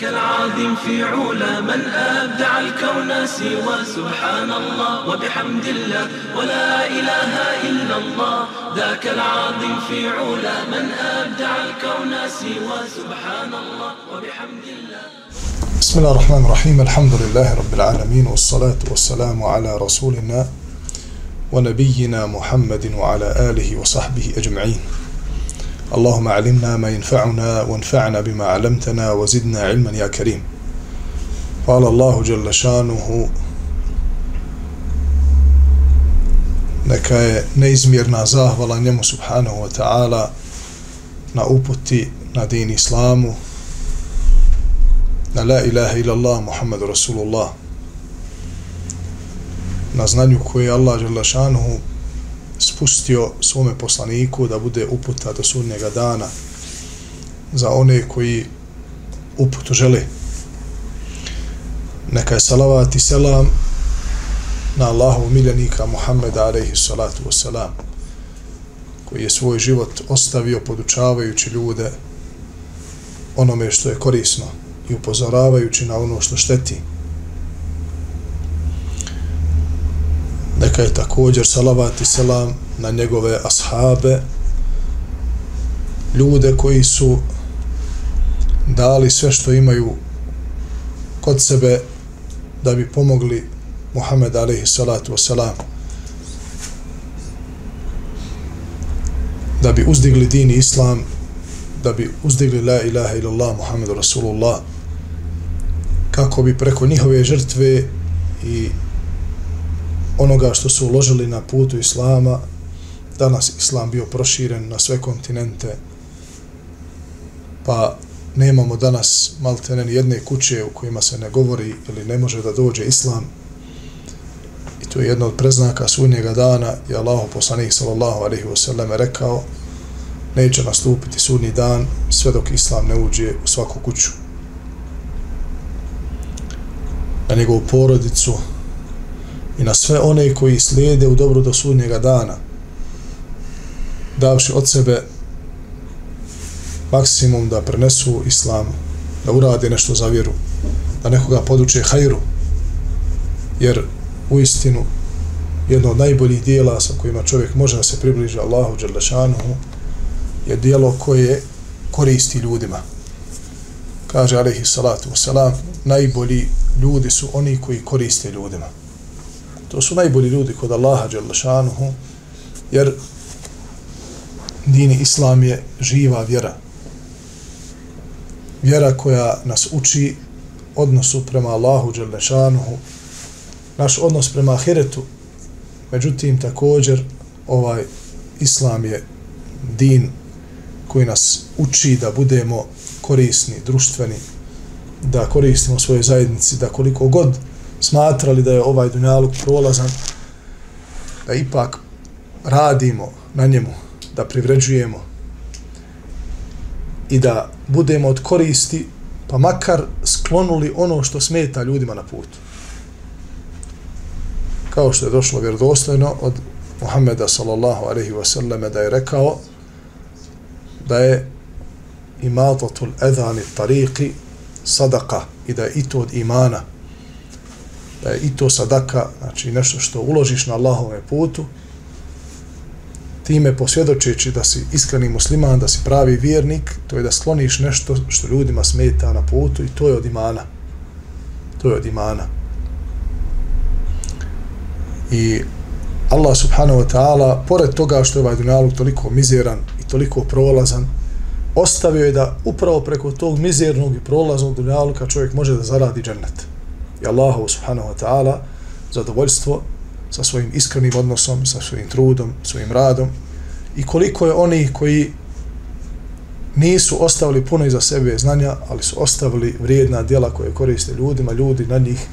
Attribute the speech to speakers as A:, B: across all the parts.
A: ذاك العظيم في علا من أبدع الكون سوى سبحان الله وبحمد الله ولا إله إلا الله. ذاك العظيم في علا من أبدع الكون سوى سبحان الله وبحمد الله.
B: بسم الله الرحمن الرحيم. الحمد لله رب العالمين والصلاة والسلام على رسولنا ونبينا محمد وعلى آله وصحبه أجمعين. اللهم علمنا ما ينفعنا وانفعنا بما علمتنا وزدنا علما يا كريم قال الله جل شانه neka je neizmjerna zahvala njemu subhanahu wa ta'ala na uputi na din islamu na la ilaha illallah muhammadu rasulullah na znanju koje je Allah žele šanuhu spustio svome poslaniku da bude uputa do sudnjega dana za one koji uputu žele. Neka je salavat i selam na Allahu miljenika Muhammeda alaihi salatu wasalam koji je svoj život ostavio podučavajući ljude onome što je korisno i upozoravajući na ono što šteti. Neka je također salavat i selam na njegove ashabe, ljude koji su dali sve što imaju kod sebe da bi pomogli Muhammed alaihi salatu wasalam. Da bi uzdigli din islam da bi uzdigli la ilaha illallah Muhammed rasulullah kako bi preko njihove žrtve i onoga što su uložili na putu Islama, danas Islam bio proširen na sve kontinente, pa nemamo danas maltene ni jedne kuće u kojima se ne govori ili ne može da dođe Islam. I to je jedno od preznaka sudnjega dana i Allah poslanih sallallahu alaihi wasallam rekao neće nastupiti sudnji dan sve dok Islam ne uđe u svaku kuću. Na njegovu porodicu, i na sve one koji slijede u dobro do sudnjega dana, davši od sebe maksimum da prenesu islam, da urade nešto za vjeru, da nekoga poduče hajru, jer u istinu jedno od najboljih dijela sa kojima čovjek može da se približi Allahu Đerlešanuhu je dijelo koje koristi ljudima. Kaže alaihi salatu wasalam, najbolji ljudi su oni koji koriste ljudima. To su najbolji ljudi kod Allaha Đalešanuhu, jer dini Islam je živa vjera. Vjera koja nas uči odnosu prema Allahu Đalešanuhu, naš odnos prema Ahiretu. Međutim, također, ovaj Islam je din koji nas uči da budemo korisni, društveni, da koristimo svoje zajednici, da koliko god smatrali da je ovaj dunjaluk prolazan, da ipak radimo na njemu, da privređujemo i da budemo od koristi, pa makar sklonuli ono što smeta ljudima na putu. Kao što je došlo vjerodostojno od Muhammeda sallallahu alaihi wasallam da je rekao da je imatatul edhani tariqi sadaka i da je i to od imana da je i to sadaka, znači nešto što uložiš na Allahove putu, time posvjedočeći da si iskreni musliman, da si pravi vjernik, to je da skloniš nešto što ljudima smeta na putu i to je od imana. To je od imana. I Allah subhanahu wa ta'ala, pored toga što je ovaj dunjaluk toliko mizeran i toliko prolazan, ostavio je da upravo preko tog mizernog i prolaznog dunjaluka čovjek može da zaradi džennet i Allahu subhanahu wa ta'ala zadovoljstvo sa svojim iskrenim odnosom, sa svojim trudom, svojim radom i koliko je oni koji nisu ostavili puno iza sebe znanja, ali su ostavili vrijedna djela koje koriste ljudima, ljudi na njih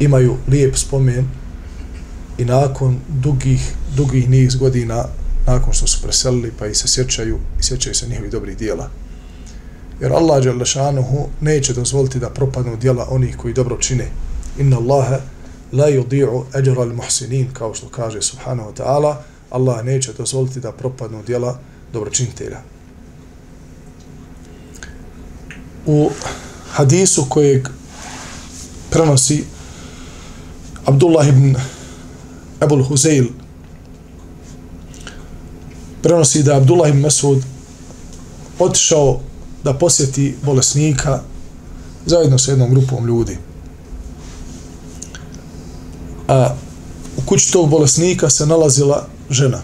B: imaju lijep spomen i nakon dugih, dugih niz godina nakon što su preselili pa i se sjećaju i sjećaju se njihovih dobrih dijela. Jer Allah Đalešanuhu neće dozvoliti da propadnu djela onih koji dobro čine. Inna Allahe la yudi'u ajra al-muhsinin, kao što kaže subhanahu wa ta'ala, Allah neće dozvoliti da propadnu djela dobročinitelja. U hadisu kojeg prenosi Abdullah ibn Abul Huzail prenosi da Abdullah ibn Masud otišao da posjeti bolesnika zajedno sa jednom grupom ljudi. A u kući tog bolesnika se nalazila žena.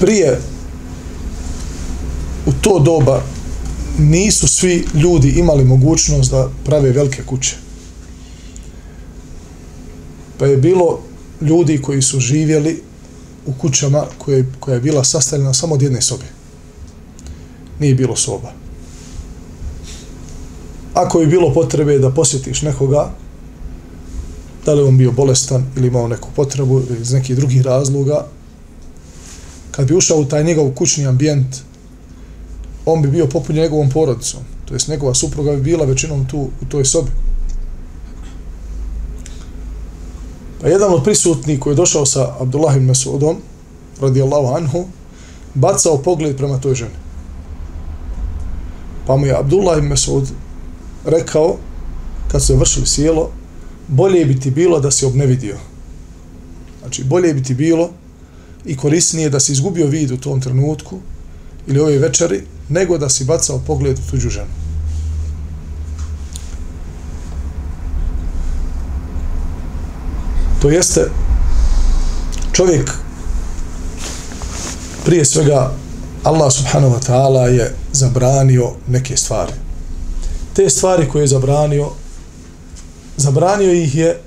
B: Prije u to doba nisu svi ljudi imali mogućnost da prave velike kuće. Pa je bilo ljudi koji su živjeli u kućama koje, koja je bila sastavljena samo od jedne sobe. Nije bilo soba. Ako je bilo potrebe da posjetiš nekoga, da li on bio bolestan ili imao neku potrebu iz nekih drugih razloga, kad bi ušao u taj njegov kućni ambijent, on bi bio popunjen njegovom porodicom. To jest njegova supruga bi bila većinom tu u toj sobi. Pa jedan od prisutnih koji je došao sa Abdullah ibn Masudom, radijallahu anhu, bacao pogled prema toj ženi. Pa mu je Abdullah ibn Masud rekao, kad se vršili sjelo, bolje bi ti bilo da si obnevidio. Znači, bolje bi ti bilo i korisnije da si izgubio vid u tom trenutku ili ove večeri, nego da si bacao pogled u tuđu ženu. To jeste čovjek prije svega Allah subhanahu wa ta'ala je zabranio neke stvari. Te stvari koje je zabranio zabranio ih je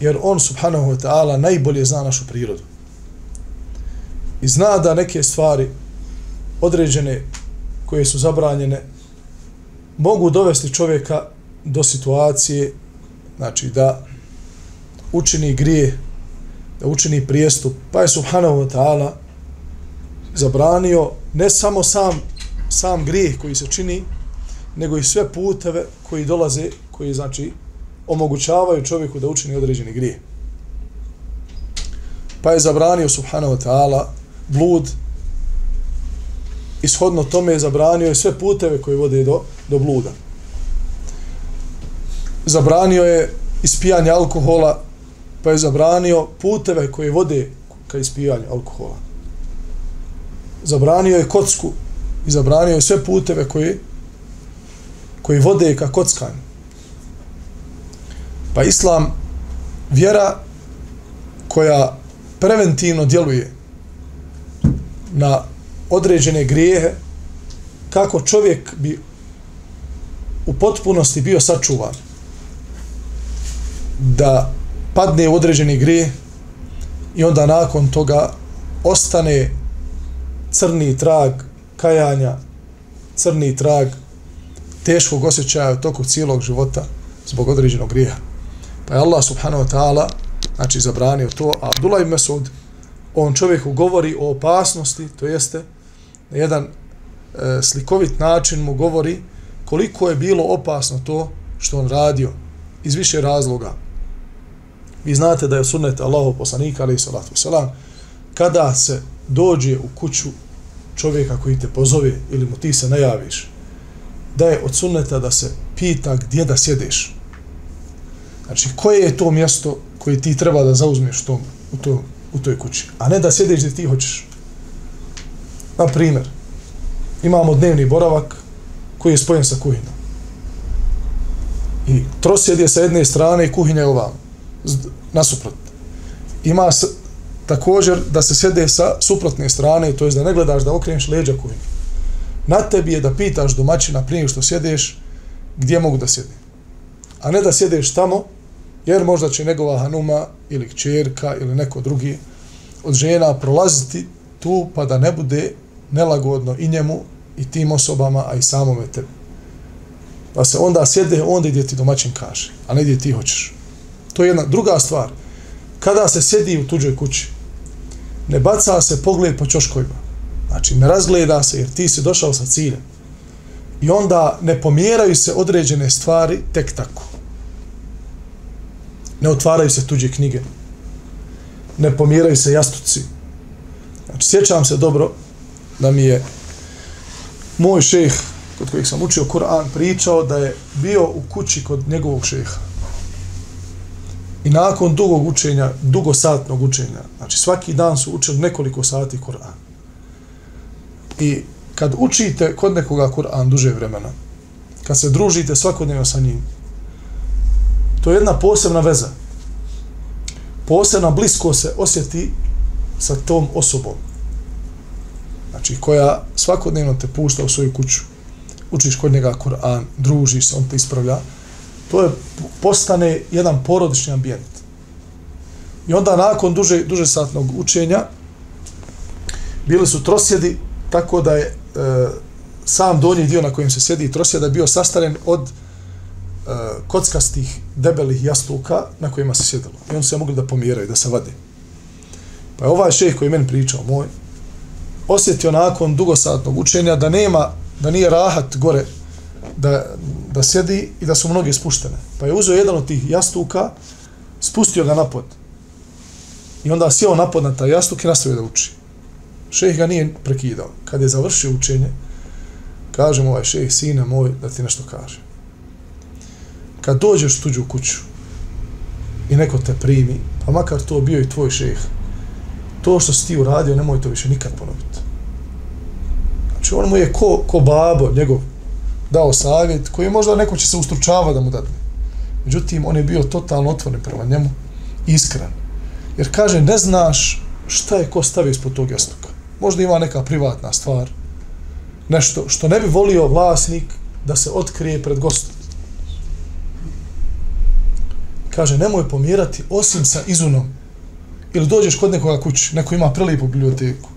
B: jer on subhanahu wa ta'ala najbolje zna našu prirodu. I zna da neke stvari određene koje su zabranjene mogu dovesti čovjeka do situacije znači da učini grije, da učini prijestup, pa je subhanahu wa ta'ala zabranio ne samo sam, sam grijeh koji se čini, nego i sve puteve koji dolaze, koji znači omogućavaju čovjeku da učini određeni grije. Pa je zabranio subhanahu wa ta'ala blud, ishodno tome je zabranio i sve puteve koji vode do, do bluda. Zabranio je ispijanje alkohola pa je zabranio puteve koje vode ka ispijanju alkohola. Zabranio je kocku i zabranio je sve puteve koje koji vode ka kockanju. Pa islam vjera koja preventivno djeluje na određene grijehe kako čovjek bi u potpunosti bio sačuvan da padne u određeni grije i onda nakon toga ostane crni trag kajanja, crni trag teškog osjećaja u toku cijelog života zbog određenog grija. Pa je Allah subhanahu wa ta'ala znači zabranio to, a Abdullah ibn Mesud on čovjeku govori o opasnosti, to jeste na jedan e, slikovit način mu govori koliko je bilo opasno to što on radio iz više razloga. Vi znate da je sunnet Allahov poslanika, ali salatu selam, kada se dođe u kuću čovjeka koji te pozove ili mu ti se najaviš, da je od sunneta da se pita gdje da sjedeš. Znači, koje je to mjesto koje ti treba da zauzmeš tom, u, to, u toj kući, a ne da sjedeš gdje ti hoćeš. Na primjer, imamo dnevni boravak koji je spojen sa kuhinom. I trosjed je sa jedne strane i kuhinja je ovamo nasuprot. Ima s, također da se sjede sa suprotne strane, to je da ne gledaš da okreneš leđa kojim. Na tebi je da pitaš domaćina prije što sjedeš gdje mogu da sjedim. A ne da sjedeš tamo, jer možda će njegova hanuma ili kćerka ili neko drugi od žena prolaziti tu pa da ne bude nelagodno i njemu i tim osobama, a i samome tebi. Pa se onda sjede onda gdje ti domaćin kaže, a ne gdje ti hoćeš. To je jedna druga stvar. Kada se sjedi u tuđoj kući, ne baca se pogled po čoškovima. Znači, ne razgleda se jer ti si došao sa ciljem. I onda ne pomjeraju se određene stvari tek tako. Ne otvaraju se tuđe knjige. Ne pomjeraju se jastuci. Znači, sjećam se dobro da mi je moj šejh kod kojeg sam učio Kur'an pričao da je bio u kući kod njegovog šeha. I nakon dugog učenja, dugosatnog učenja, znači svaki dan su učili nekoliko sati Kur'an. I kad učite kod nekoga Kur'an duže vremena, kad se družite svakodnevno sa njim, to je jedna posebna veza. Posebna blisko se osjeti sa tom osobom. Znači, koja svakodnevno te pušta u svoju kuću. Učiš kod njega Kur'an, družiš se, on te ispravlja. To je, postane jedan porodični ambijent. I onda nakon duže, duže satnog učenja, bili su trosjedi, tako da je e, sam donji dio na kojem se sjedi trosjeda bio sastaren od e, kockastih, debelih jastuka na kojima se sjedilo. I on se mogli da pomjeraju, da se vade. Pa je ovaj šejh koji meni pričao, moj, osjetio nakon dugosatnog učenja da nema, da nije rahat gore, da, da sjedi i da su mnoge spuštene. Pa je uzeo jedan od tih jastuka, spustio ga napod. I onda sjeo napod na taj jastuk i nastavio da uči. Šejh ga nije prekidao. Kad je završio učenje, kaže mu ovaj šejh, sine moj, da ti nešto kaže. Kad dođeš u tuđu kuću i neko te primi, pa makar to bio i tvoj šejh, to što si ti uradio, nemoj to više nikad ponoviti. Znači, on mu je ko, ko babo, njegov, dao savjet, koji možda neko će se ustručava da mu dadne. Međutim, on je bio totalno otvoren prema njemu, iskren. Jer kaže, ne znaš šta je ko stavio ispod tog jastuka. Možda ima neka privatna stvar, nešto što ne bi volio vlasnik da se otkrije pred gostom. Kaže, nemoj pomirati osim sa izunom ili dođeš kod nekoga kući, neko ima prelipu biblioteku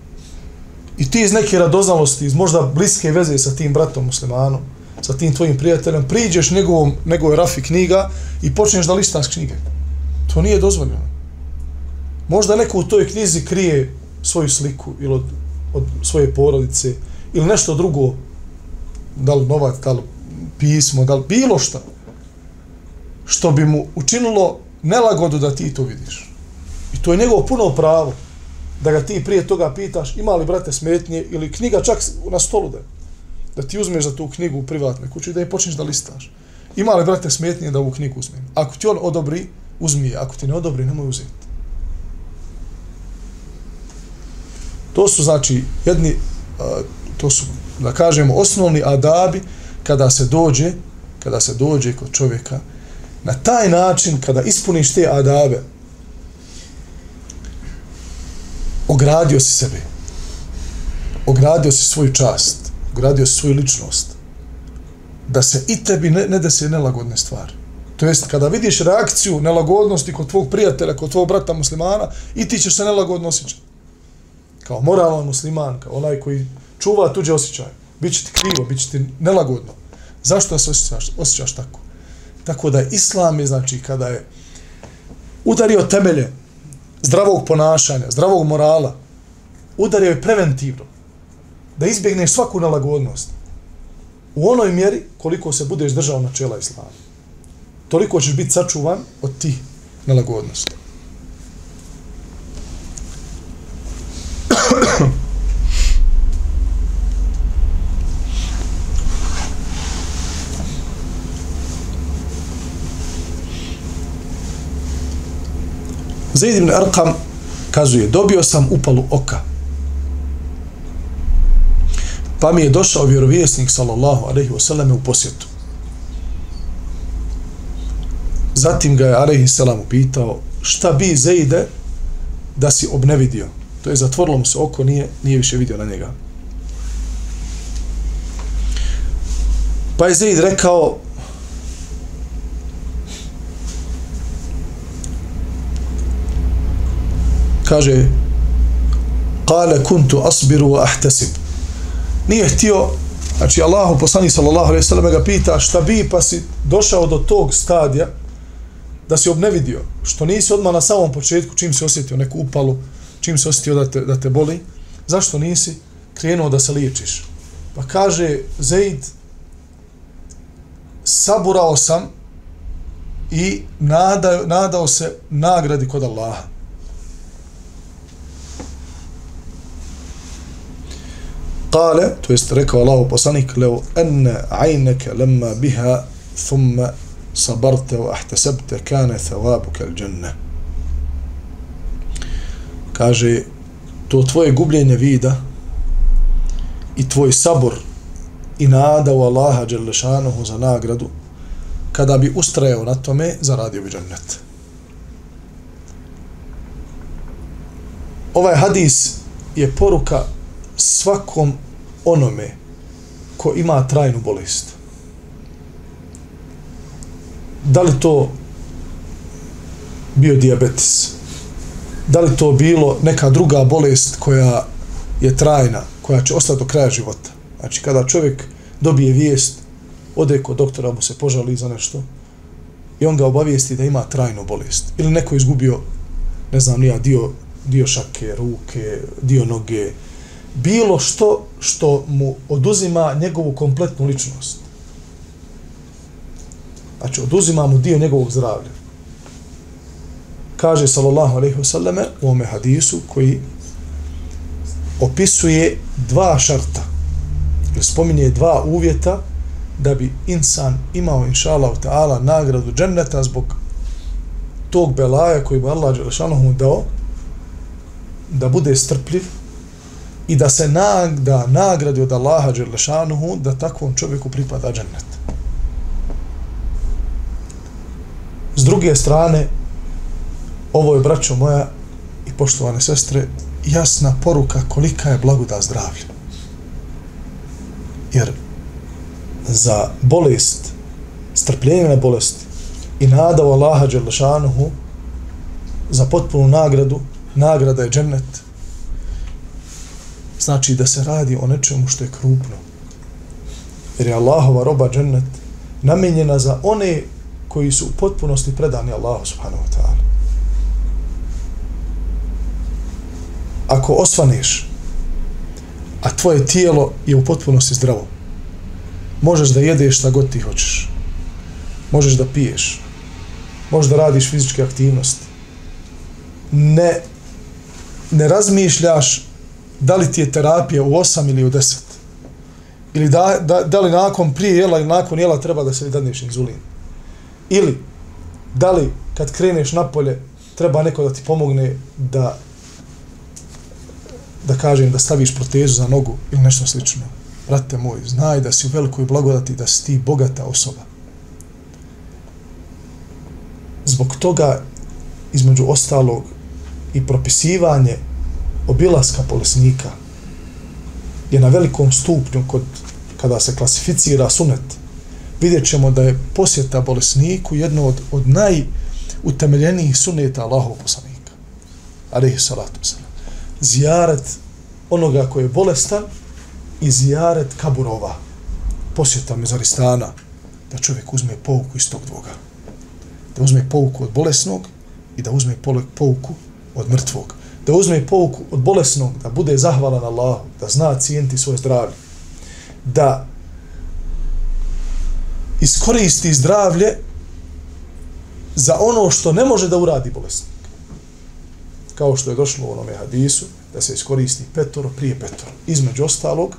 B: i ti iz neke radoznalosti, iz možda bliske veze sa tim bratom muslimanom, sa tim tvojim prijateljem, priđeš njegovom, njegovoj rafi knjiga i počneš da listaš knjige. To nije dozvoljeno. Možda neko u toj knjizi krije svoju sliku ili od, od svoje porodice ili nešto drugo, da li novac, da li pismo, da li bilo šta, što bi mu učinilo nelagodu da ti to vidiš. I to je njegovo puno pravo da ga ti prije toga pitaš ima li brate smetnje ili knjiga čak na stolu da da ti uzmeš za tu knjigu u privatnoj kući da je počneš da listaš. Ima li brate smetnje da ovu knjigu uzmem? Ako ti on odobri, uzmi je. Ako ti ne odobri, nemoj uzeti. To su znači jedni, to su da kažemo osnovni adabi kada se dođe, kada se dođe kod čovjeka na taj način kada ispuniš te adabe ogradio si sebe. Ogradio si svoju čast gradio svoju ličnost. Da se i tebi ne, ne desi nelagodne stvari. To jest, kada vidiš reakciju nelagodnosti kod tvog prijatelja, kod tvog brata muslimana, i ti ćeš se nelagodno osjećati. Kao moralan musliman, kao onaj koji čuva tuđe osjećaje. Biće ti krivo, biće ti nelagodno. Zašto se osjećaš, osjećaš tako? Tako da je islam je, znači, kada je udario temelje zdravog ponašanja, zdravog morala, udario je preventivno, da izbjegneš svaku nalagodnost. U onoj mjeri koliko se budeš držao načela islama. Toliko ćeš biti sačuvan od tih nalagodnosti. Zaid ibn Arqam kazuje, dobio sam upalu oka. Pa mi je došao vjerovjesnik, sallallahu alaihi wasallam, u posjetu. Zatim ga je, alaihi salam, upitao, šta bi Zeide da si obnevidio? To je zatvorilo mu se oko, nije, nije više vidio na njega. Pa je Zaid rekao, kaže kale kuntu asbiru wa ahtasib nije htio znači Allahu poslanik sallallahu alejhi ve sellem ga pita šta bi pa si došao do tog stadija da si obnevidio što nisi odmah na samom početku čim si osjetio neku upalu čim si osjetio da te, da te boli, zašto nisi krenuo da se liječiš? Pa kaže Zaid, saburao sam i nadao, nadao se nagradi kod Allaha. Kale, to jest rekao Allahu poslanik, leo enne ajneke lemma biha thumma sabarte wa ahtasabte kane thawabu kal dženne. Kaže, to tvoje gubljenje vida i tvoj sabor i nada u Allaha Đelešanuhu za nagradu, kada bi ustrajao na tome, zaradio bi džennet. Ovaj hadis je poruka svakom onome ko ima trajnu bolest. Da li to bio diabetes? Da li to bilo neka druga bolest koja je trajna, koja će ostati do kraja života? Znači, kada čovjek dobije vijest, ode kod doktora, mu se požali za nešto i on ga obavijesti da ima trajnu bolest. Ili neko izgubio, ne znam, nija, dio, dio šake, ruke, dio noge, bilo što što mu oduzima njegovu kompletnu ličnost. Znači, oduzima mu dio njegovog zdravlja. Kaže, sallallahu alaihi wasallame, u ome hadisu, koji opisuje dva šarta, ili spominje dva uvjeta da bi insan imao, inša Allah, ta'ala, nagradu dženneta zbog tog belaja koji bi Allah Đelešanohu dao, da bude strpljiv, i da se nagda nagradi od Allaha Đerlešanuhu da takvom čovjeku pripada džennet. S druge strane, ovo je, braćo moja i poštovane sestre, jasna poruka kolika je blagoda zdravlja. Jer za bolest, strpljenje na bolest i nada u Allaha Đerlešanuhu za potpunu nagradu, nagrada je džennet, znači da se radi o nečemu što je krupno. Jer je Allahova roba džennet namenjena za one koji su u potpunosti predani Allahu subhanahu wa ta'ala. Ako osvaneš, a tvoje tijelo je u potpunosti zdravo, možeš da jedeš šta god ti hoćeš. Možeš da piješ. Možeš da radiš fizičke aktivnosti. Ne, ne razmišljaš da li ti je terapija u 8 ili u 10. Ili da, da, da li nakon prije jela ili nakon jela treba da se dadneš inzulin. Ili da li kad kreneš napolje treba neko da ti pomogne da da kažem da staviš protezu za nogu ili nešto slično. Brate moj, znaj da si u velikoj blagodati da si ti bogata osoba. Zbog toga između ostalog i propisivanje obilaska bolesnika je na velikom stupnju kod, kada se klasificira sunet, vidjet ćemo da je posjeta bolesniku jedno od, od najutemeljenijih suneta Allahov poslanika. Alihi salatu salam. Zijaret onoga koji je bolestan i zijaret kaburova. Posjeta mezaristana. Da čovjek uzme pouku iz tog dvoga. Da uzme pouku od bolesnog i da uzme pouku od mrtvog da uzme pouku od bolesnog, da bude zahvalan Allahu, da zna cijenti svoje zdravlje, da iskoristi zdravlje za ono što ne može da uradi bolesnik. Kao što je došlo u onome hadisu, da se iskoristi petoro prije petoro. Između ostalog,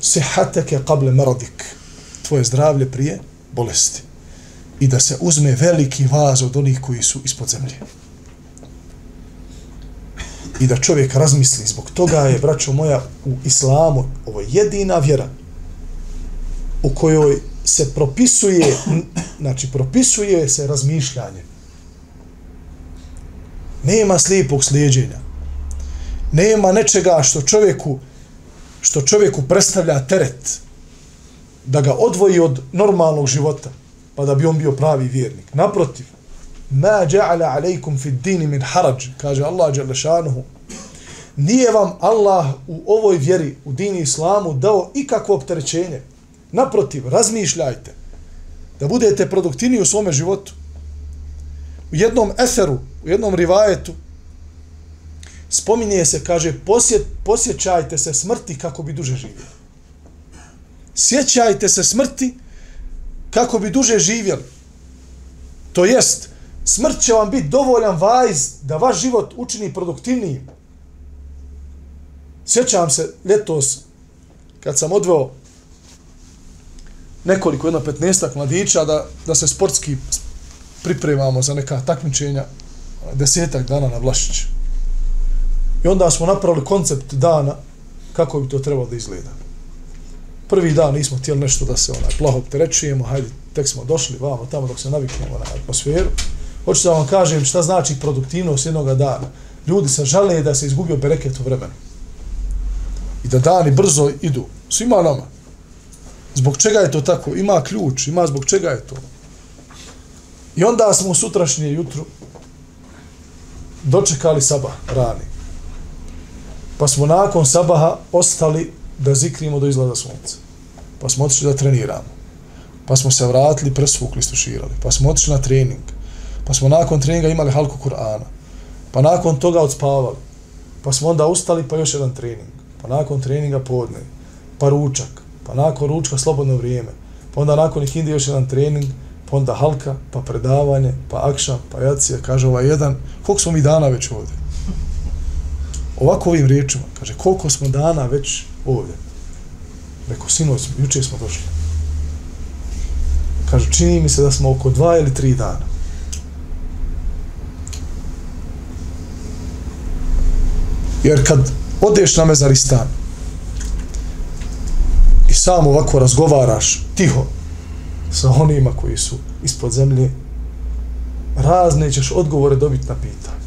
B: sehateke kable meradik, tvoje zdravlje prije bolesti. I da se uzme veliki vaz od onih koji su ispod zemlje i da čovjek razmisli. Zbog toga je, braćo moja, u islamu ovo je jedina vjera u kojoj se propisuje, znači propisuje se razmišljanje. Nema slijepog slijedženja. Nema nečega što čovjeku što čovjeku predstavlja teret da ga odvoji od normalnog života pa da bi on bio pravi vjernik. Naprotiv, ma ja'ala alejkum fi din min haraj kaže Allah Đelešanuhu, nije vam Allah u ovoj vjeri u dini islamu dao ikakvo opterećenje naprotiv razmišljajte da budete produktivni u svom životu u jednom eseru u jednom rivajetu spominje se, kaže, posjet, posjećajte se smrti kako bi duže živjeli. Sjećajte se smrti kako bi duže živjeli. To jest, smrt će vam biti dovoljan vajz da vaš život učini produktivnijim. Sjećam se ljetos kad sam odveo nekoliko, jedno 15 mladića da, da se sportski pripremamo za neka takmičenja desetak dana na Vlašić. I onda smo napravili koncept dana kako bi to trebalo da izgleda. Prvi dan nismo htjeli nešto da se onaj plaho opterećujemo, hajde, tek smo došli vamo tamo dok se naviknemo na atmosferu. Hoću da vam kažem šta znači produktivnost jednog dana. Ljudi se žale da se izgubio bereket u vremenu. I da dani brzo idu. Svima nama. Zbog čega je to tako? Ima ključ, ima zbog čega je to. I onda smo u sutrašnje jutro dočekali sabah rani. Pa smo nakon sabaha ostali da zikrimo do izlaza sunca. Pa smo otišli da treniramo. Pa smo se vratili, presvukli, stuširali. Pa smo otišli na trening. Pa smo nakon treninga imali halku Kur'ana. Pa nakon toga odspavali. Pa smo onda ustali pa još jedan trening. Pa nakon treninga podne. Pa ručak. Pa nakon ručka slobodno vrijeme. Pa onda nakon ih indi još jedan trening. Pa onda halka, pa predavanje, pa akša, pa jacija. Kaže ovaj jedan, koliko smo mi dana već ovdje? Ovako ovim riječima. Kaže, koliko smo dana već ovdje? Rekao, sinoć, jučer smo došli. Kaže, čini mi se da smo oko dva ili tri dana. Jer kad odeš na mezaristan i sam ovako razgovaraš tiho sa onima koji su ispod zemlje, razne ćeš odgovore dobiti na pitanje.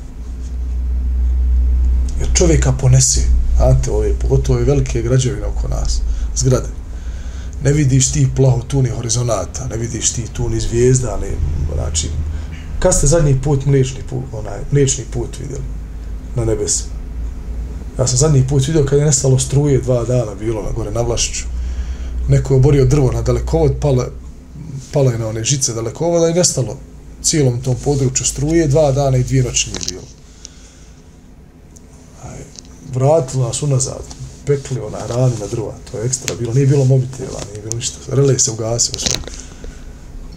B: Jer čovjeka ponese, ante ove, pogotovo ove velike građevine oko nas, zgrade. Ne vidiš ti plaho tu ni horizonata, ne vidiš ti tu ni zvijezda, ali, znači, kad ste zadnji put mliječni put, onaj, mliječni put vidjeli na nebesima? Ja sam zadnji put vidio kad je nestalo struje dva dana bilo na gore na Vlašiću. Neko je oborio drvo na dalekovod, pale, pale je na one žice dalekovoda i nestalo cijelom tom području struje, dva dana i dvije noći nije bilo. Aj, vratilo nas unazad, pekli ona rani na drva, to je ekstra bilo, nije bilo mobitela, nije bilo ništa, rele se ugasio sve.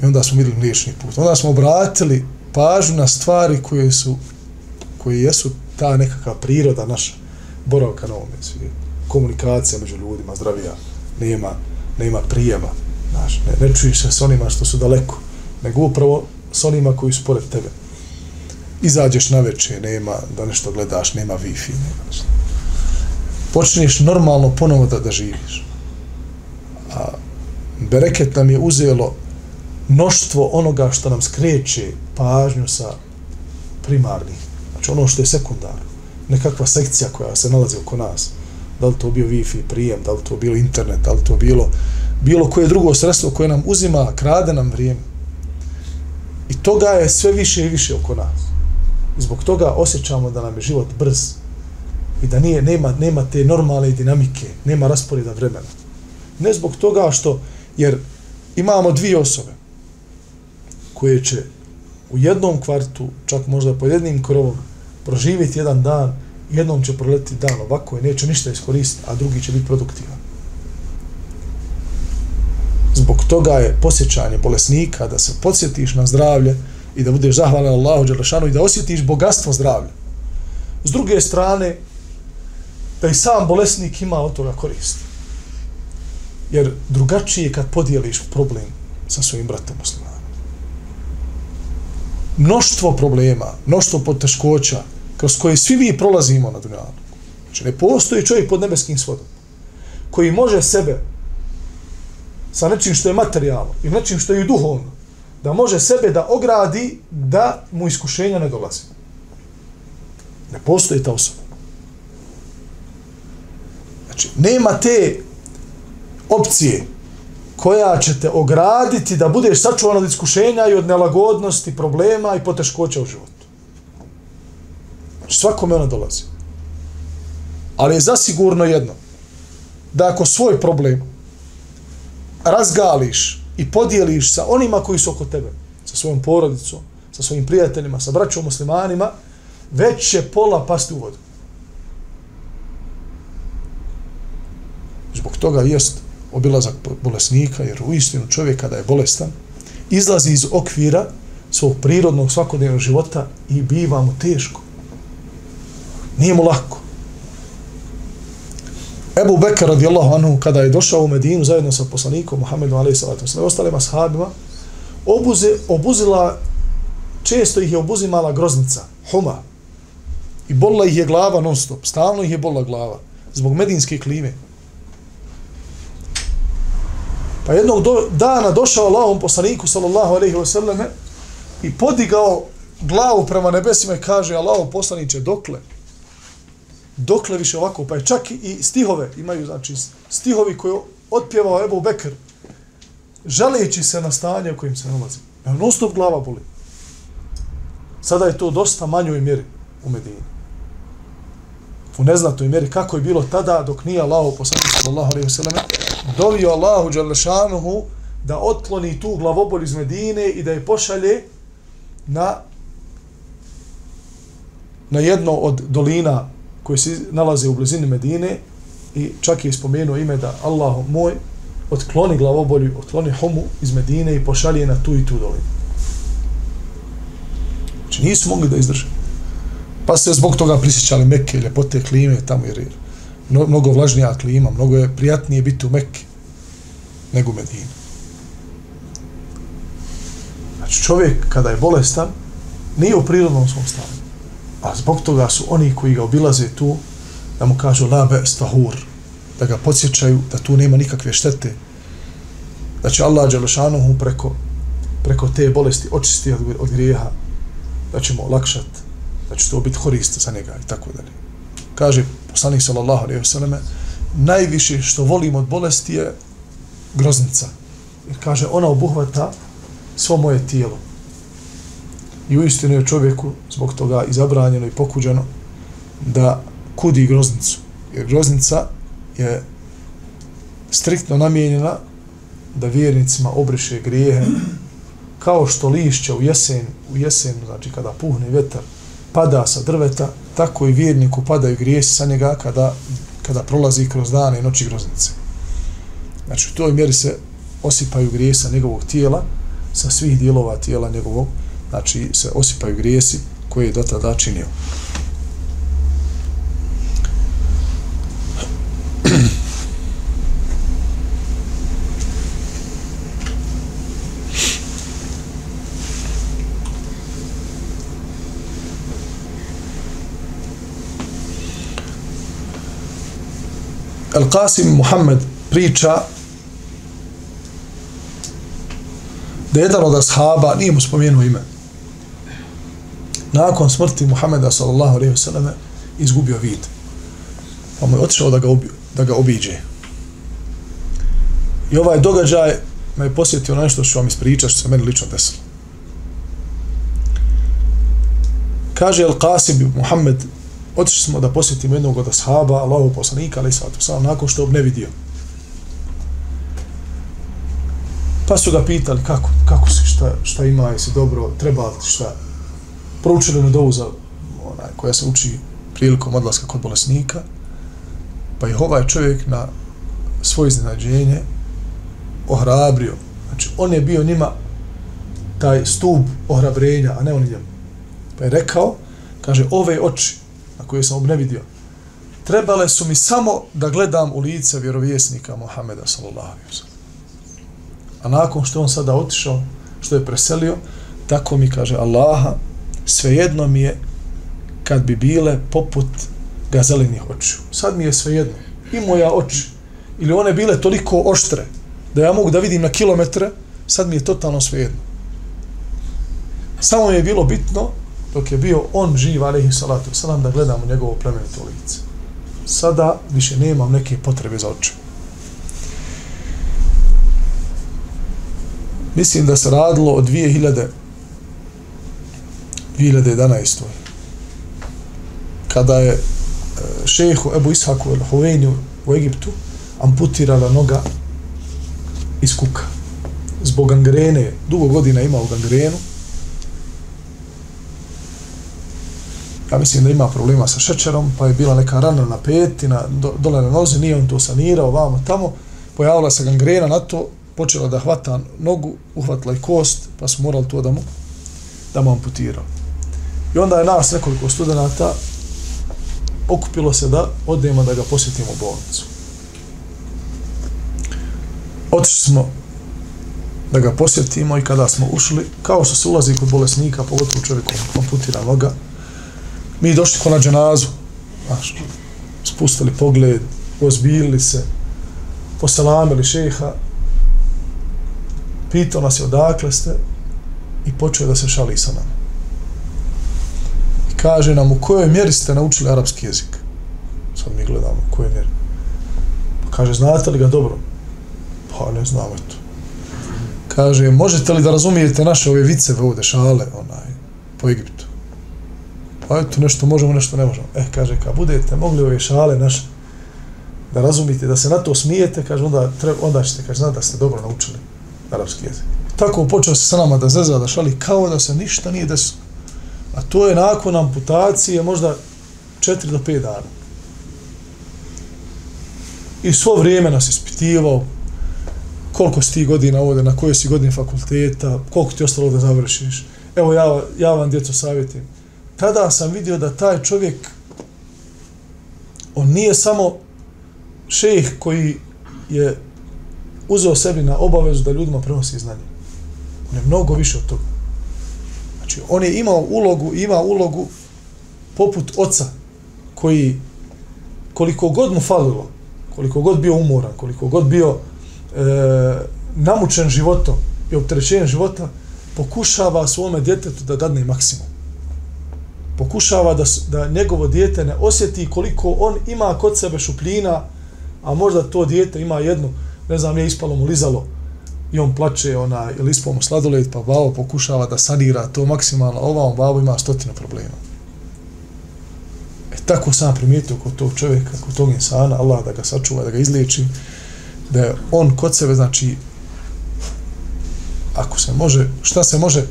B: I onda smo vidjeli mliječni put. Onda smo obratili pažnju na stvari koje su, koje jesu ta nekakva priroda naša boravka na ovome svijetu. Komunikacija među ljudima, zdravija, nema, nema prijema. Znaš, ne, ne čuješ se s onima što su daleko, nego upravo s onima koji su pored tebe. Izađeš na večer, nema da nešto gledaš, nema wifi, nema nešto. Počneš normalno ponovo da, da živiš. A bereket nam je uzelo mnoštvo onoga što nam skreće pažnju sa primarnih. Znači ono što je sekundarno nekakva sekcija koja se nalazi oko nas. Da li to bio Wi-Fi prijem, da li to bilo internet, da li to bilo bilo koje drugo sredstvo koje nam uzima, krade nam vrijeme. I toga je sve više i više oko nas. I zbog toga osjećamo da nam je život brz i da nije, nema, nema te normalne dinamike, nema rasporeda vremena. Ne zbog toga što, jer imamo dvije osobe koje će u jednom kvartu, čak možda po jednim krovom, proživjeti jedan dan, jednom će proletiti dan ovako i neće ništa iskoristiti, a drugi će biti produktivan. Zbog toga je posjećanje bolesnika da se podsjetiš na zdravlje i da budeš zahvalan Allahu Đelešanu i da osjetiš bogatstvo zdravlja. S druge strane, da i sam bolesnik ima od toga koristi. Jer drugačije kad podijeliš problem sa svojim bratom muslimanom. Mnoštvo problema, mnoštvo poteškoća, kroz koje svi mi prolazimo na dunjalu. Znači, ne postoji čovjek pod nebeskim svodom koji može sebe sa nečim što je materijalno i nečim što je duhovno, da može sebe da ogradi da mu iskušenja ne dolazi. Ne postoji ta osoba. Znači, nema te opcije koja će te ograditi da budeš sačuvan od iskušenja i od nelagodnosti, problema i poteškoća u životu svakome ona dolazi. Ali je zasigurno jedno, da ako svoj problem razgališ i podijeliš sa onima koji su oko tebe, sa svojom porodicom, sa svojim prijateljima, sa braćom muslimanima, već će pola pasti u vodu. Zbog toga jest obilazak bolesnika, jer u istinu čovjek kada je bolestan, izlazi iz okvira svog prirodnog svakodnevnog života i biva mu teško. Nije mu lako. Ebu Bekr radijallahu anhu kada je došao u Medinu zajedno sa poslanikom Muhammedom alaihi salatu sa ostalim ashabima obuze, obuzila često ih je obuzimala groznica, huma. I bolila ih je glava non stop stalno ih je bolila glava zbog medinske klime. Pa jednog do, dana došao Allahom poslaniku sallallahu alaihi ve sallame i podigao glavu prema nebesima i kaže Allahom poslaniće dokle? Dokle više ovako, pa je čak i stihove, imaju znači stihovi koje otpjevao Ebu Bekr, želeći se na stanje u kojim se nalazi. Ja non stop glava boli. Sada je to dosta manjoj mjeri u Medini. U neznatoj mjeri kako je bilo tada dok nije Allah poslanik sallallahu alejhi ve selleme dovio Allahu dželle da otkloni tu glavobol iz Medine i da je pošalje na na jedno od dolina koji se nalaze u blizini Medine i čak je spomenuo ime da Allah moj otkloni glavobolju, otkloni homu iz Medine i pošalje na tu i tu dolinu. Znači nisu mogli da izdrže. Pa se zbog toga prisjećali Mekke, ljepote klime tamo jer je mnogo vlažnija klima, mnogo je prijatnije biti u Mekke nego u Medini. Znači čovjek kada je bolestan nije u prirodnom svom stanju. A zbog toga su oni koji ga obilaze tu, da mu kažu labe stahur, da ga podsjećaju da tu nema nikakve štete, da će Allah Đelešanuhu preko, preko te bolesti očisti od, od grijeha, da će mu olakšat, da će to biti horist za njega i tako dalje. Kaže poslanik sallallahu alaihi selleme najviše što volim od bolesti je groznica. Jer kaže, ona obuhvata svo moje tijelo. I u istinu je čovjeku zbog toga i zabranjeno i pokuđeno da kudi groznicu. Jer groznica je striktno namijenjena da vjernicima obriše grijehe kao što lišće u jesen, u jesen, znači kada puhne vetar, pada sa drveta, tako i vjerniku padaju grijesi sa njega kada, kada prolazi kroz dane i noći groznice. Znači u toj mjeri se osipaju grijesa njegovog tijela sa svih dijelova tijela njegovog znači se osipaju grijesi koje je do tada činio. Al-Qasim Muhammed priča da jedan od ashaba, nije mu spomenuo ime, nakon smrti Muhameda sallallahu alejhi ve selleme izgubio vid. Pa mu je otišao da ga, ubi, da ga obiđe. I ovaj događaj me je posjetio na nešto što vam ispriča, što se meni lično desilo. Kaže El Qasim Muhammed, otišli smo da posjetimo jednog od ashaba, Allahu poslanika, ali sad, sallam, nakon što ne vidio. Pa su ga pitali kako, kako si, šta, šta ima, jesi dobro, treba li šta, proučili na dovu za onaj, koja se uči prilikom odlaska kod bolesnika, pa je ovaj čovjek na svoje iznenađenje ohrabrio. Znači, on je bio njima taj stup ohrabrenja, a ne on njemu. Pa je rekao, kaže, ove oči na koje sam obnevidio, trebale su mi samo da gledam u lice vjerovjesnika Mohameda sallallahu alaihi A nakon što on sada otišao, što je preselio, tako mi kaže Allaha, svejedno mi je kad bi bile poput gazelinih očiju. Sad mi je svejedno. I moja oči. Ili one bile toliko oštre da ja mogu da vidim na kilometre, sad mi je totalno svejedno. Samo mi je bilo bitno dok je bio on živ, alaihi salatu salam, da gledam u njegovo plemenito lice. Sada više nemam neke potrebe za oče. Mislim da se radilo od 2000 2011. Kada je e, šehu Ebu Ishaku el Hoveni u Egiptu amputirala noga iz kuka. Zbog gangrene, dugo godina imao gangrenu ja mislim da ima problema sa šećerom, pa je bila neka rana na peti, na, do, dole na nozi, nije on to sanirao, vamo tamo, pojavila se gangrena na to, počela da hvata nogu, uhvatila i kost, pa su morali to da mu, da mu amputirao. I onda je nas nekoliko studenta okupilo se da odemo da ga posjetimo u bolnicu. Otišli smo da ga posjetimo i kada smo ušli, kao što se ulazi kod bolesnika, pogotovo čovjek koji komputira noga, mi došli ko na dženazu, znaš, spustili pogled, ozbiljili se, poselamili šeha, pitao nas je odakle ste i počeo da se šali sa nama. Kaže nam u kojoj mjeri ste naučili arapski jezik. Sad mi gledamo u kojoj mjeri. Pa kaže, znate li ga dobro? Pa ne znamo to. Kaže, možete li da razumijete naše ove viceve ovde, šale, onaj, po Egiptu? Pa eto, nešto možemo, nešto ne možemo. Eh, kaže, kad budete mogli ove šale naše da razumijete, da se na to smijete, kaže, onda, treba, onda ćete, kaže, znate da ste dobro naučili arapski jezik. Tako počeo se sa nama da zezva, da šali, kao da se ništa nije desilo. A to je nakon amputacije možda 4 do 5 dana. I svo vrijeme nas ispitivao koliko si ti godina ovdje, na kojoj si godini fakulteta, koliko ti ostalo da završiš. Evo ja, ja vam djeco savjetim. Tada sam vidio da taj čovjek on nije samo šejh koji je uzeo sebi na obavezu da ljudima prenosi znanje. On je mnogo više od toga. Znači, on je imao ulogu, ima ulogu poput oca koji koliko god mu falilo, koliko god bio umoran, koliko god bio e, namučen životom i opterećenjem života, pokušava svome djetetu da dadne maksimum. Pokušava da, da njegovo dijete ne osjeti koliko on ima kod sebe šupljina, a možda to dijete ima jednu, ne znam, je ispalo mu lizalo i on plače, ona, ili ispalo mu sladoled, pa babo pokušava da sanira to maksimalno, ova on babo ima stotinu problema. E tako sam primijetio kod tog čovjeka, kod tog insana, Allah da ga sačuva, da ga izliječi, da je on kod sebe, znači, ako se može, šta se može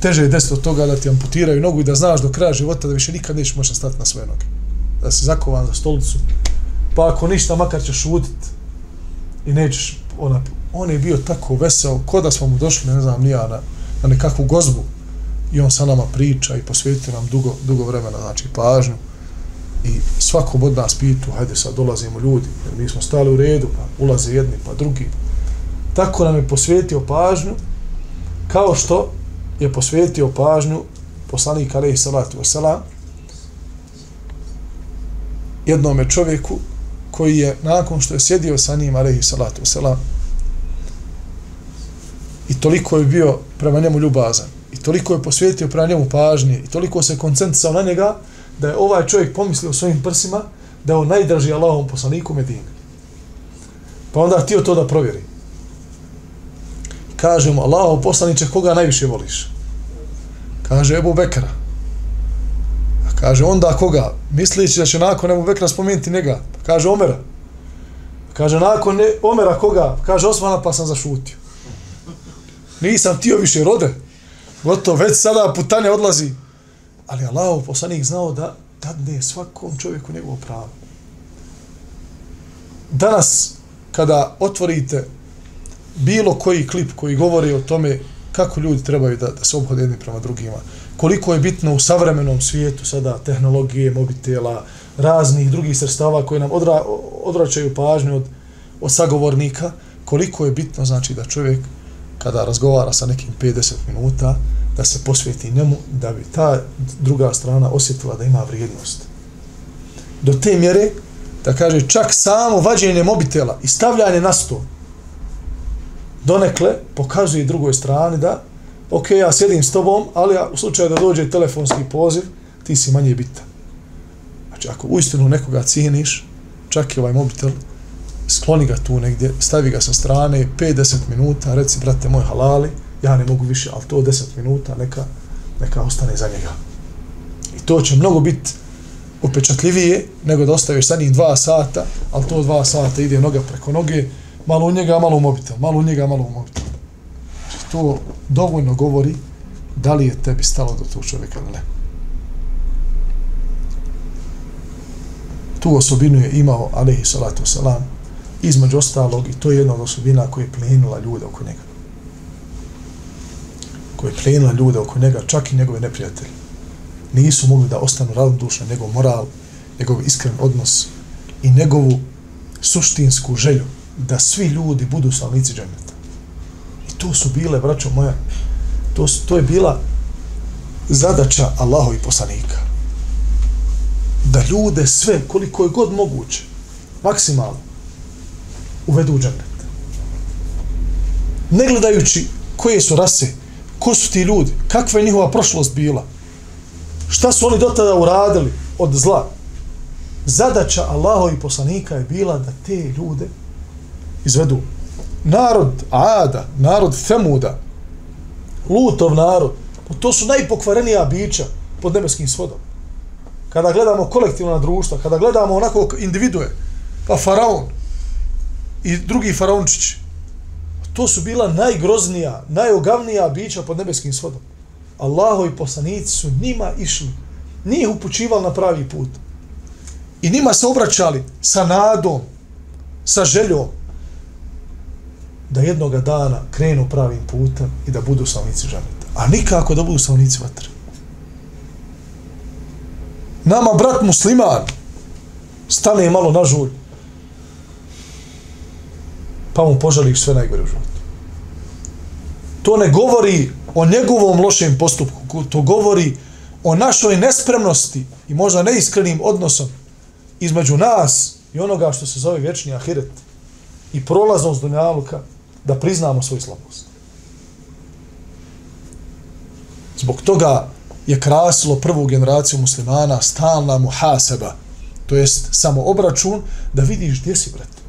B: teže desiti od toga da ti amputiraju nogu i da znaš do kraja života da više nikad nećeš moći stati na svoje noge. Da si zakovan za stolicu, pa ako ništa, makar ćeš šutit i nećeš, ona, on je bio tako vesel, ko da smo mu došli, ne znam, nija na, na nekakvu gozbu. I on sa nama priča i posvetio nam dugo, dugo vremena, znači pažnju. I svako od nas pitu, hajde sad dolazimo ljudi, jer mi smo stali u redu, pa ulaze jedni, pa drugi. Tako nam je posvetio pažnju, kao što je posvetio pažnju poslanik alaihi salatu wasalam jednom čovjeku koji je nakon što je sjedio sa njim alaihi salatu wasalam i toliko je bio prema njemu ljubazan i toliko je posvetio prema njemu pažnje i toliko se koncentrisao na njega da je ovaj čovjek pomislio svojim prsima da je on najdraži Allahom poslaniku Medine. Pa onda htio to da provjeri. Kaže mu, Allahov poslaniče, koga najviše voliš? Kaže Ebu Bekara. A kaže, onda koga? Mislići da će nakon Ebu Bekara spomenuti njega. Pa kaže Omera. Kaže, nakon ne, Omera koga? Kaže Osmana, pa sam zašutio. Nisam tio više rode. Gotovo, već sada putanje odlazi. Ali Allahov poslanik znao da dadne svakom čovjeku njegovo pravo. Danas, kada otvorite bilo koji klip koji govori o tome kako ljudi trebaju da, da se obhode jedni prema drugima, koliko je bitno u savremenom svijetu sada tehnologije, mobitela, raznih drugih sredstava koje nam odra, odračaju pažnju od, od sagovornika, koliko je bitno znači da čovjek kada razgovara sa nekim 50 minuta, da se posvijeti njemu, da bi ta druga strana osjetila da ima vrijednost. Do te mjere, da kaže, čak samo vađenje mobitela i stavljanje na sto, donekle pokazuje drugoj strani da, ok, ja sjedim s tobom, ali ja, u slučaju da dođe telefonski poziv, ti si manje bitan. Znači, ako uistinu nekoga cijeniš, čak i ovaj mobitel, skloni ga tu negdje, stavi ga sa strane, 5-10 minuta, reci, brate moj halali, ja ne mogu više, ali to 10 minuta, neka, neka ostane za njega. I to će mnogo biti upečatljivije nego da ostaviš sa njih dva sata, ali to dva sata ide noga preko noge, malo u njega, malo u mobitel, malo u njega, malo u mobitel. Znači, to dovoljno govori da li je tebi stalo do tog čovjeka ili ne. Tu osobinu je imao, alaihi salatu wasalam, između ostalog, i to je jedna od osobina koja je plenila ljude oko njega. Koja je plenila ljude oko njega, čak i njegove neprijatelje. Nisu mogli da ostanu ravnodušni njegov moral, njegov iskren odnos i njegovu suštinsku želju da svi ljudi budu salnici džemeta. I to su bile, braćo moja, to, to je bila zadaća Allahovi poslanika. Da ljude sve, koliko je god moguće, maksimalno, uvedu u džennet. Ne gledajući koje su rase, ko su ti ljudi, kakva je njihova prošlost bila, šta su oni do tada uradili od zla. Zadaća Allahovi poslanika je bila da te ljude izvedu. Narod Ada, narod Femuda, Lutov narod, to su najpokvarenija bića pod nebeskim svodom. Kada gledamo kolektivna društva, kada gledamo onako individue, pa faraon i drugi faraončić. to su bila najgroznija, najogavnija bića pod nebeskim svodom. Allahovi poslanici su njima išli, njih upućivali na pravi put. I njima se obraćali sa nadom, sa željom, da jednoga dana krenu pravim putem i da budu slavnici žaneta. A nikako da budu slavnici vatre. Nama brat musliman stane malo na žulj pa mu poželiš sve najgore u životu. To ne govori o njegovom lošem postupku, to govori o našoj nespremnosti i možda neiskrenim odnosom između nas i onoga što se zove vječni ahiret i prolaznost dunjaluka da priznamo svoju slabost. Zbog toga je krasilo prvu generaciju muslimana stalna muhaseba, to jest samo obračun da vidiš gdje si, brat.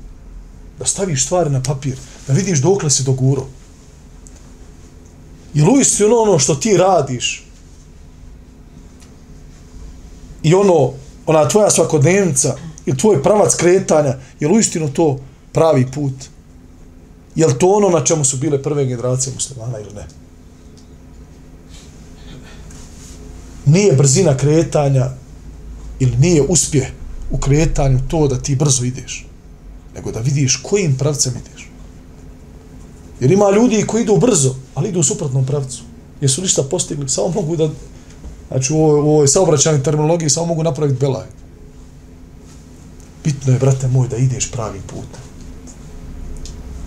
B: Da staviš stvari na papir, da vidiš dokle si doguro. Je li uistinu ono što ti radiš i ono, ona tvoja svakodnevnica ili tvoj pravac kretanja, je li uistinu to pravi put? Je li to ono na čemu su bile prve generacije muslimana ili ne? Nije brzina kretanja ili nije uspjeh u kretanju to da ti brzo ideš, nego da vidiš kojim pravcem ideš. Jer ima ljudi koji idu brzo, ali idu u suprotnom pravcu. Jesu ništa postigli, samo mogu da, znači u ovoj, ovoj saobraćanoj terminologiji, samo mogu napraviti belaj. Bitno je, brate moj, da ideš pravim putem.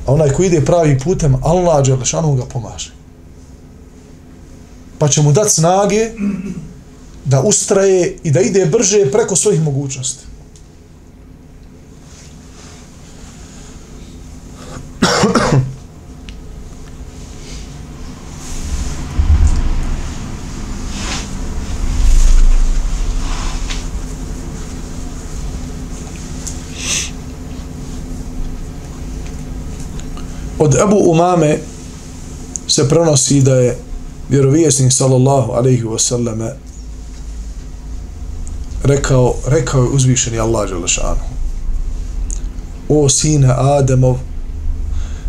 B: A onaj ko ide pravim putem, Allah Đelešanu ga pomaže. Pa će mu dati snage da ustraje i da ide brže preko svojih mogućnosti. Ebu Umame se prenosi da je vjerovijesnik sallallahu alaihi wasallame rekao, rekao je uzvišeni Allah Želešanu o sine Ademov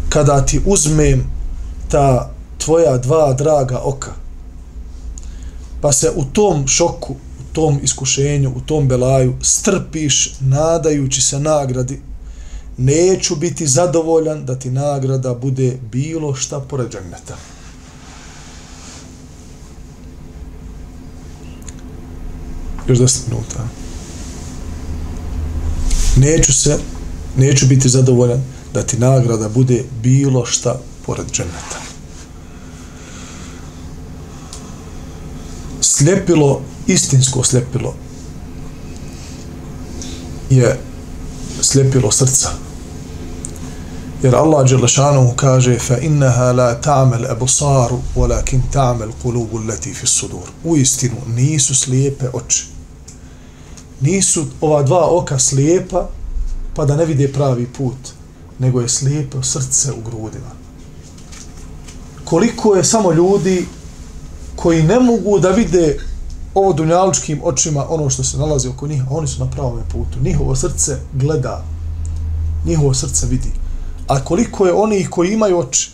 B: kada ti uzmem ta tvoja dva draga oka pa se u tom šoku u tom iskušenju, u tom belaju strpiš nadajući se nagradi neću biti zadovoljan da ti nagrada bude bilo šta pored dženneta. Još deset minuta. Neću se, neću biti zadovoljan da ti nagrada bude bilo šta pored dženneta. Sljepilo, istinsko sljepilo, je sljepilo srca jer Allah Đelešanu kaže fa innaha la ta'mal absaru walakin ta'mal qulubu allati fi sudur. U istinu nisu slijepe oči. Nisu ova dva oka slijepa pa da ne vide pravi put nego je slijepo srce u grudima. Koliko je samo ljudi koji ne mogu da vide ovo dunjalučkim očima ono što se nalazi oko njih, oni su na pravom putu. Njihovo srce gleda, njihovo srce vidi a koliko je onih koji imaju oči.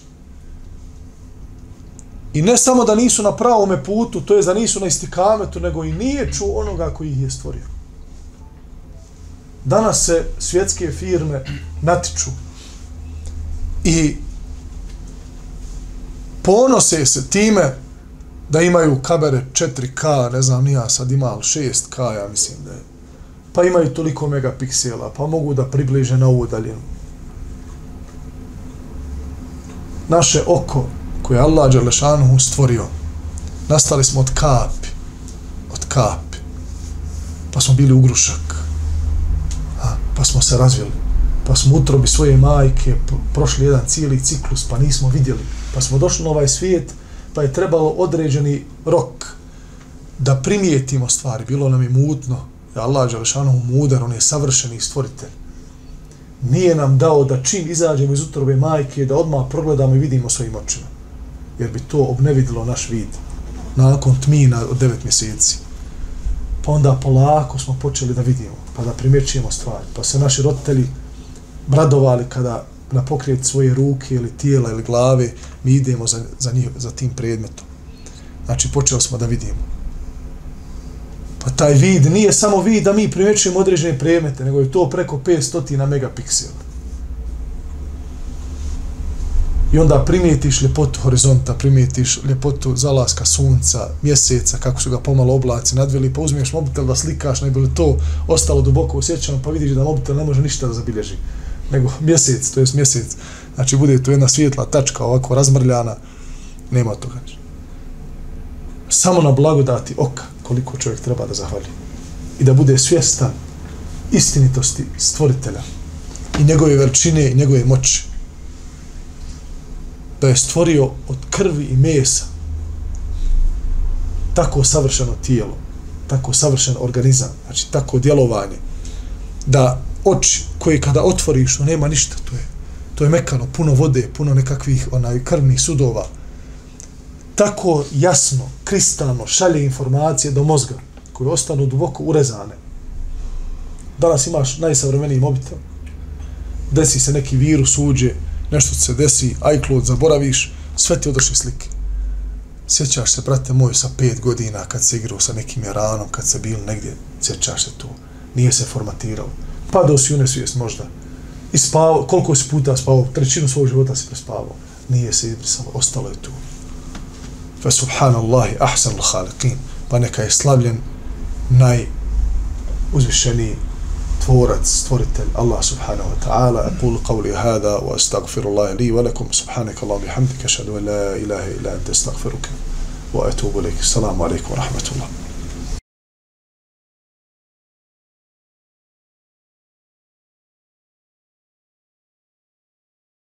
B: I ne samo da nisu na pravome putu, to je da nisu na istikametu, nego i nije ču onoga koji ih je stvorio. Danas se svjetske firme natiču i ponose se time da imaju kamere 4K, ne znam, nija sad ima 6K, ja mislim da je. Pa imaju toliko megapiksela, pa mogu da približe na ovu daljinu. Naše oko koje je Allah Đelešanuhu stvorio, nastali smo od kapi, od kapi, pa smo bili ugrušak, a, pa smo se razvili, pa smo utrobi svoje majke prošli jedan cijeli ciklus, pa nismo vidjeli, pa smo došli na ovaj svijet, pa je trebalo određeni rok da primijetimo stvari. Bilo nam je mutno, je Allah Đelešanuhu mudar, on je savršeni stvoritelj. Nije nam dao da čim izađemo iz utrobe majke, da odmah progledamo i vidimo svojim očima. Jer bi to obnevidilo naš vid nakon tmina od devet mjeseci. Pa onda polako smo počeli da vidimo, pa da primjećujemo stvari. Pa se naši roditelji bradovali kada na pokret svoje ruke ili tijela ili glave, mi idemo za, za, njih, za tim predmetom. Znači, počeli smo da vidimo. Pa taj vid nije samo vid da mi primjećujemo određene predmete, nego je to preko 500 megapiksela. I onda primijetiš ljepotu horizonta, primijetiš ljepotu zalaska sunca, mjeseca, kako su ga pomalo oblaci nadveli, pa uzmiješ mobitel da slikaš, ne bi to ostalo duboko osjećano, pa vidiš da mobitel ne može ništa da zabilježi nego mjesec, to je mjesec. Znači, bude to jedna svijetla tačka ovako razmrljana, nema toga. Samo na blagodati oka koliko čovjek treba da zahvali. I da bude svjestan istinitosti stvoritelja i njegove veličine i njegove moći. Da je stvorio od krvi i mesa tako savršeno tijelo, tako savršen organizam, znači tako djelovanje, da oči koje kada otvoriš, no nema ništa, to je, to je mekano, puno vode, puno nekakvih onaj krvnih sudova. Tako jasno, kristalno šalje informacije do mozga, koje ostanu duboko urezane. Danas imaš najsavremeniji mobitel, desi se neki virus, uđe, nešto se desi, iCloud zaboraviš, sve ti odošli slike. Sjećaš se, brate moj, sa pet godina kad se igrao sa nekim Iranom, kad se bil negdje, sjećaš se tu, nije se formatirao padao si u nesvijest možda. I spavao, koliko si puta spavao, trećinu svog života si prespavao. Nije se izbrisalo, ostalo je tu. فسبحان الله أحسن الخالقين. بانك يسلابلن ناي وزشني تورت تورت الله سبحانه وتعالى. أقول قولي هذا وأستغفر الله لي ولكم. سبحانك الله بحمدك أشهد أن لا إله إلا أنت أستغفرك وأتوب إليك. السلام عليكم ورحمة الله.